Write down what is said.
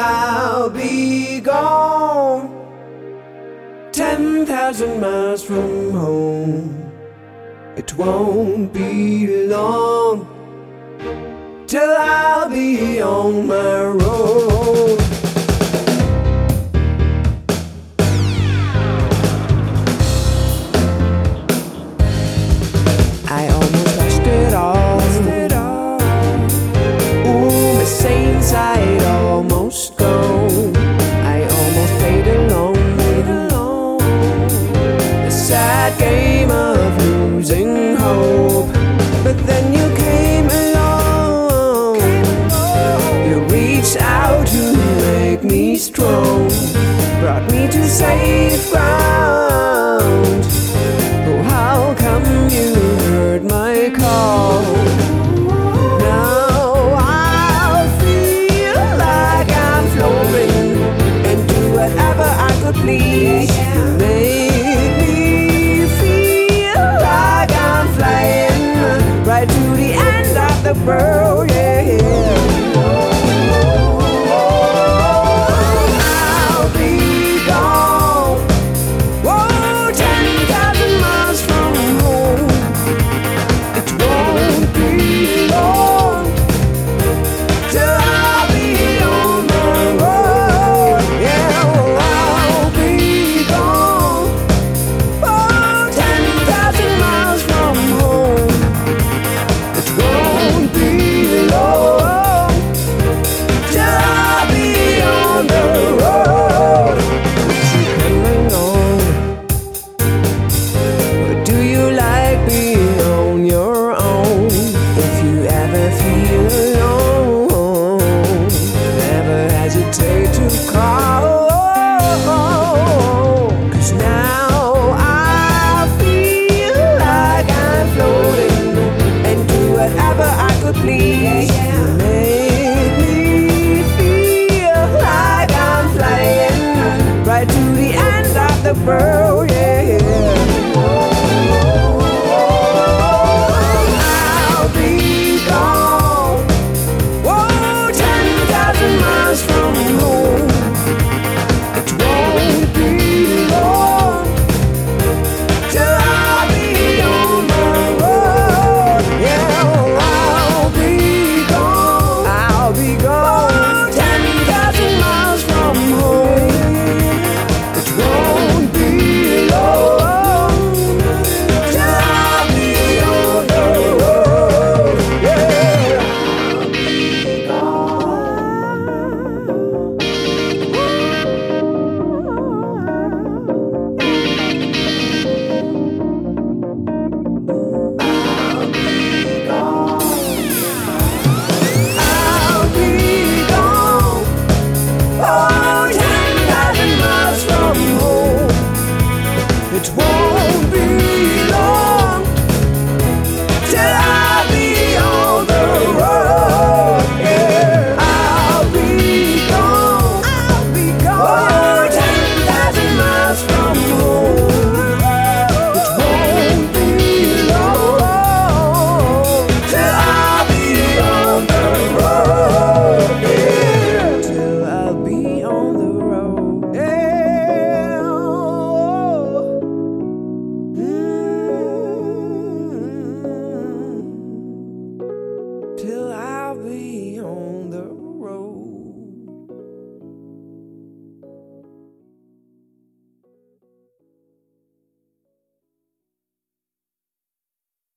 I'll be gone 10,000 miles from home. It won't be long till I'll be on my road. I strong. Brought me to safe ground. Oh, how come you heard my call? Now I feel like I'm floating and do whatever I could please. You make me feel like I'm flying right to the end of the world. Yeah.